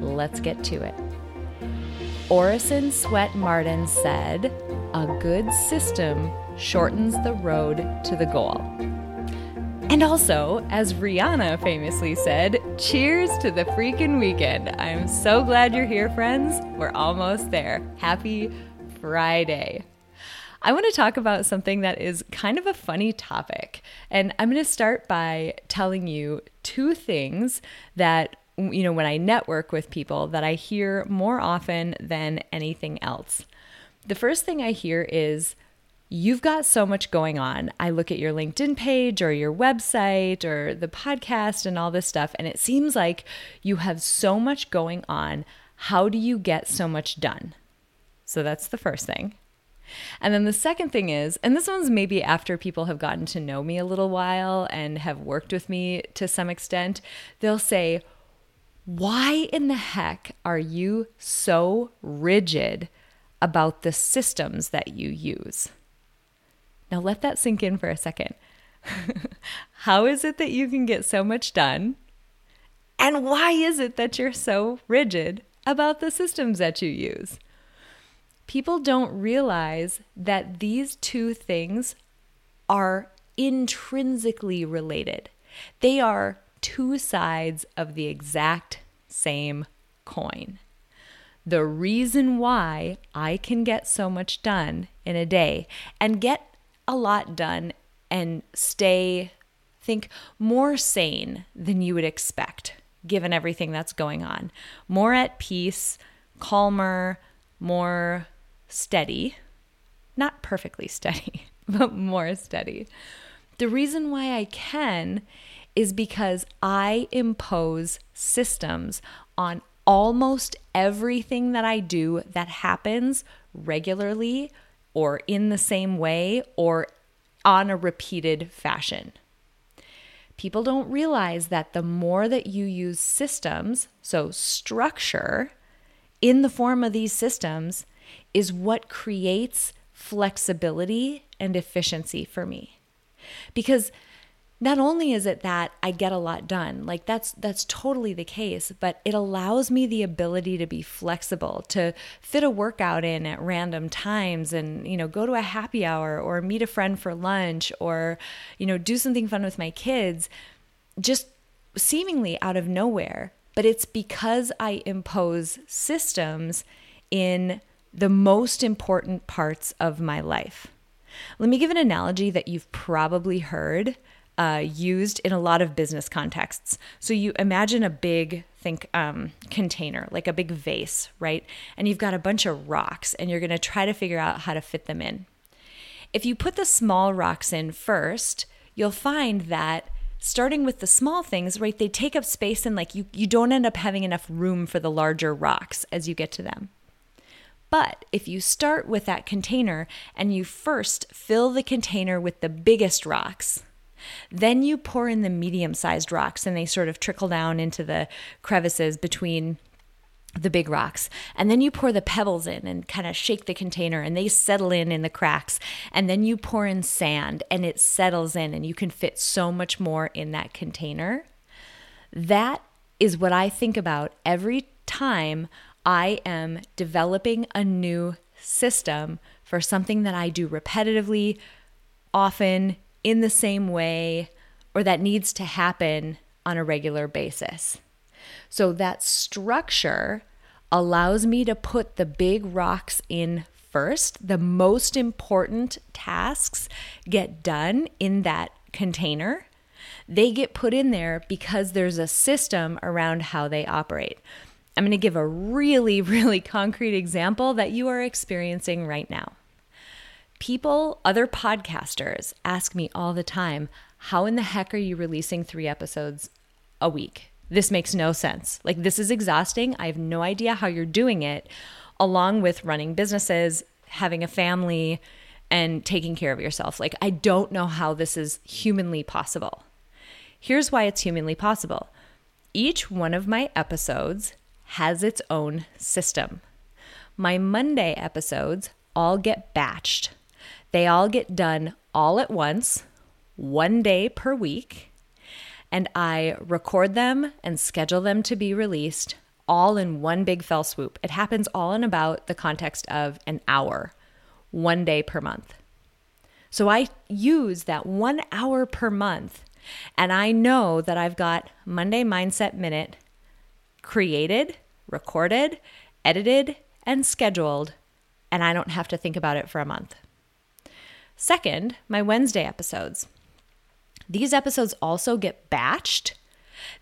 Let's get to it. Orison Swett Marden said, A good system shortens the road to the goal. And also, as Rihanna famously said, cheers to the freaking weekend. I'm so glad you're here, friends. We're almost there. Happy Friday. I want to talk about something that is kind of a funny topic. And I'm going to start by telling you two things that you know, when I network with people that I hear more often than anything else. The first thing I hear is, You've got so much going on. I look at your LinkedIn page or your website or the podcast and all this stuff, and it seems like you have so much going on. How do you get so much done? So that's the first thing. And then the second thing is, and this one's maybe after people have gotten to know me a little while and have worked with me to some extent, they'll say, why in the heck are you so rigid about the systems that you use? Now let that sink in for a second. How is it that you can get so much done? And why is it that you're so rigid about the systems that you use? People don't realize that these two things are intrinsically related. They are two sides of the exact same coin. The reason why I can get so much done in a day and get a lot done and stay, think, more sane than you would expect given everything that's going on, more at peace, calmer, more steady, not perfectly steady, but more steady. The reason why I can is because I impose systems on almost everything that I do that happens regularly or in the same way or on a repeated fashion. People don't realize that the more that you use systems, so structure, in the form of these systems, is what creates flexibility and efficiency for me. Because not only is it that I get a lot done, like that's that's totally the case, but it allows me the ability to be flexible, to fit a workout in at random times and, you know, go to a happy hour or meet a friend for lunch or, you know, do something fun with my kids just seemingly out of nowhere. But it's because I impose systems in the most important parts of my life. Let me give an analogy that you've probably heard uh, used in a lot of business contexts. So you imagine a big think um, container, like a big vase, right? And you've got a bunch of rocks, and you're going to try to figure out how to fit them in. If you put the small rocks in first, you'll find that starting with the small things, right, they take up space and like you you don't end up having enough room for the larger rocks as you get to them. But if you start with that container and you first fill the container with the biggest rocks, then you pour in the medium sized rocks and they sort of trickle down into the crevices between the big rocks. And then you pour the pebbles in and kind of shake the container and they settle in in the cracks. And then you pour in sand and it settles in and you can fit so much more in that container. That is what I think about every time I am developing a new system for something that I do repetitively, often, in the same way or that needs to happen on a regular basis. So that structure allows me to put the big rocks in first. The most important tasks get done in that container. They get put in there because there's a system around how they operate. I'm going to give a really, really concrete example that you are experiencing right now. People, other podcasters ask me all the time, how in the heck are you releasing three episodes a week? This makes no sense. Like, this is exhausting. I have no idea how you're doing it, along with running businesses, having a family, and taking care of yourself. Like, I don't know how this is humanly possible. Here's why it's humanly possible each one of my episodes has its own system. My Monday episodes all get batched, they all get done all at once, one day per week, and I record them and schedule them to be released all in one big fell swoop. It happens all in about the context of an hour, one day per month. So I use that one hour per month, and I know that I've got Monday Mindset Minute created, recorded, edited, and scheduled, and I don't have to think about it for a month. Second, my Wednesday episodes. These episodes also get batched.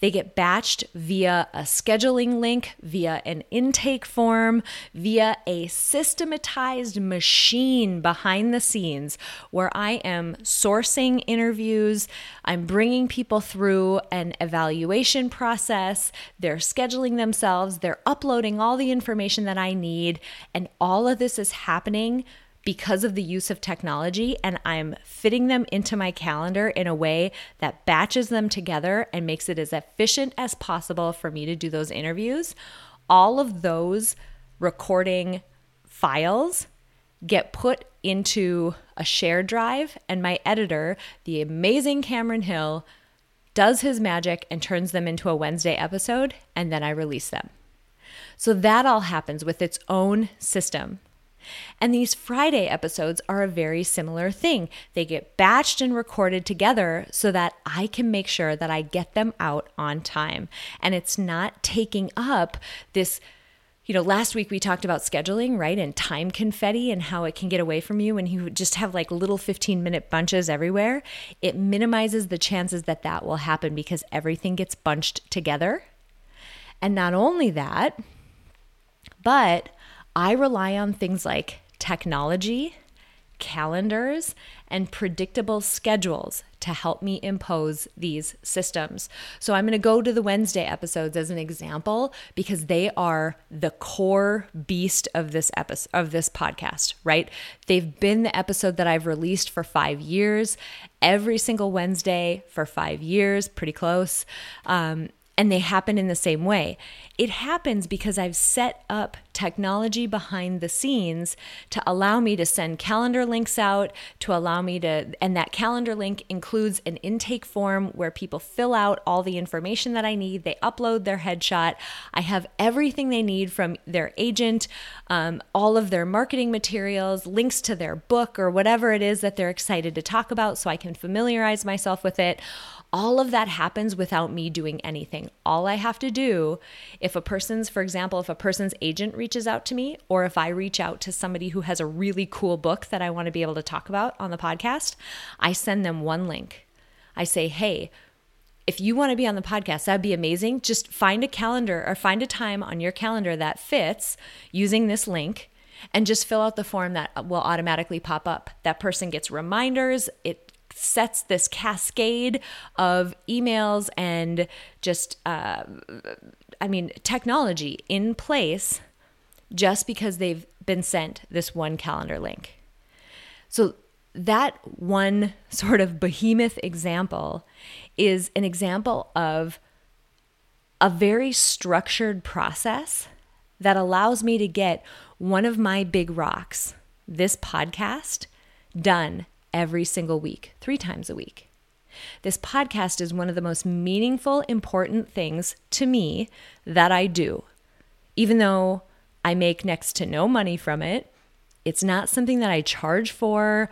They get batched via a scheduling link, via an intake form, via a systematized machine behind the scenes where I am sourcing interviews. I'm bringing people through an evaluation process. They're scheduling themselves, they're uploading all the information that I need. And all of this is happening because of the use of technology, and I'm fitting them into my calendar in a way that batches them together and makes it as efficient as possible for me to do those interviews. All of those recording files get put into a shared drive, and my editor, the amazing Cameron Hill, does his magic and turns them into a Wednesday episode, and then I release them. So that all happens with its own system. And these Friday episodes are a very similar thing. They get batched and recorded together so that I can make sure that I get them out on time. And it's not taking up this you know, last week we talked about scheduling, right? And time confetti and how it can get away from you when you just have like little 15 minute bunches everywhere. It minimizes the chances that that will happen because everything gets bunched together. And not only that, but I rely on things like technology, calendars, and predictable schedules to help me impose these systems. So I'm going to go to the Wednesday episodes as an example because they are the core beast of this episode of this podcast, right? They've been the episode that I've released for 5 years, every single Wednesday for 5 years, pretty close. Um, and they happen in the same way. It happens because I've set up technology behind the scenes to allow me to send calendar links out, to allow me to, and that calendar link includes an intake form where people fill out all the information that I need. They upload their headshot. I have everything they need from their agent, um, all of their marketing materials, links to their book or whatever it is that they're excited to talk about so I can familiarize myself with it all of that happens without me doing anything. All I have to do, if a person's, for example, if a person's agent reaches out to me, or if I reach out to somebody who has a really cool book that I want to be able to talk about on the podcast, I send them one link. I say, hey, if you want to be on the podcast, that'd be amazing. Just find a calendar or find a time on your calendar that fits using this link and just fill out the form that will automatically pop up. That person gets reminders. It sets this cascade of emails and just, uh, I mean, technology in place just because they've been sent this one calendar link. So, that one sort of behemoth example is an example of a very structured process that allows me to get one of my big rocks, this podcast, done every single week, three times a week. This podcast is one of the most meaningful, important things to me that I do. Even though I make next to no money from it, it's not something that I charge for.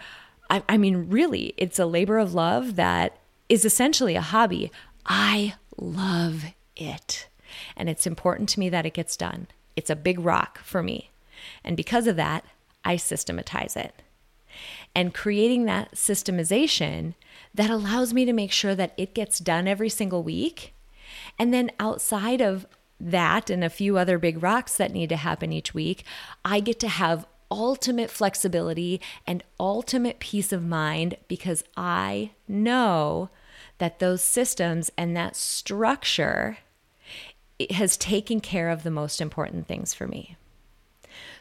I, I mean, really, it's a labor of love that is essentially a hobby. I love it. And it's important to me that it gets done. It's a big rock for me. And because of that, I systematize it and creating that systemization that allows me to make sure that it gets done every single week. And then outside of that and a few other big rocks that need to happen each week, I get to have ultimate flexibility and ultimate peace of mind because I know that those systems and that structure has taken care of the most important things for me.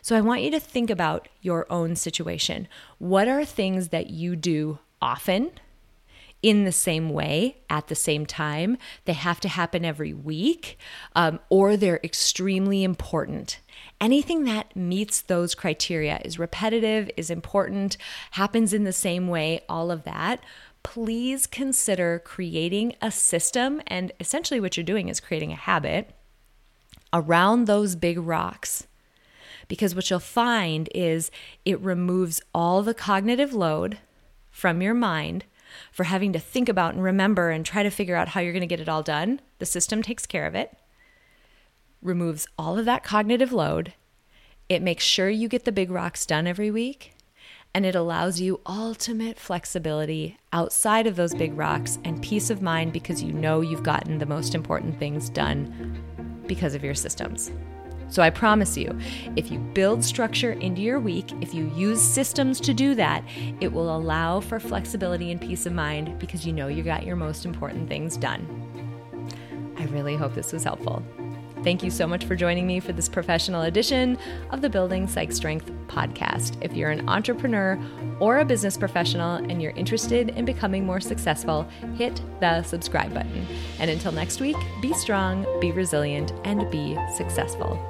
So I want you to think about your own situation. What are things that you do often? in the same way at the same time. They have to happen every week, um, or they're extremely important. Anything that meets those criteria is repetitive, is important, happens in the same way, all of that. Please consider creating a system. And essentially, what you're doing is creating a habit around those big rocks because what you'll find is it removes all the cognitive load from your mind for having to think about and remember and try to figure out how you're going to get it all done. The system takes care of it, removes all of that cognitive load. It makes sure you get the big rocks done every week, and it allows you ultimate flexibility outside of those big rocks and peace of mind because you know you've gotten the most important things done because of your systems. So I promise you, if you build structure into your week, if you use systems to do that, it will allow for flexibility and peace of mind because you know you got your most important things done. I really hope this was helpful. Thank you so much for joining me for this professional edition of the Building Psych Strength podcast. If you're an entrepreneur or a business professional and you're interested in becoming more successful, hit the subscribe button. And until next week, be strong, be resilient, and be successful.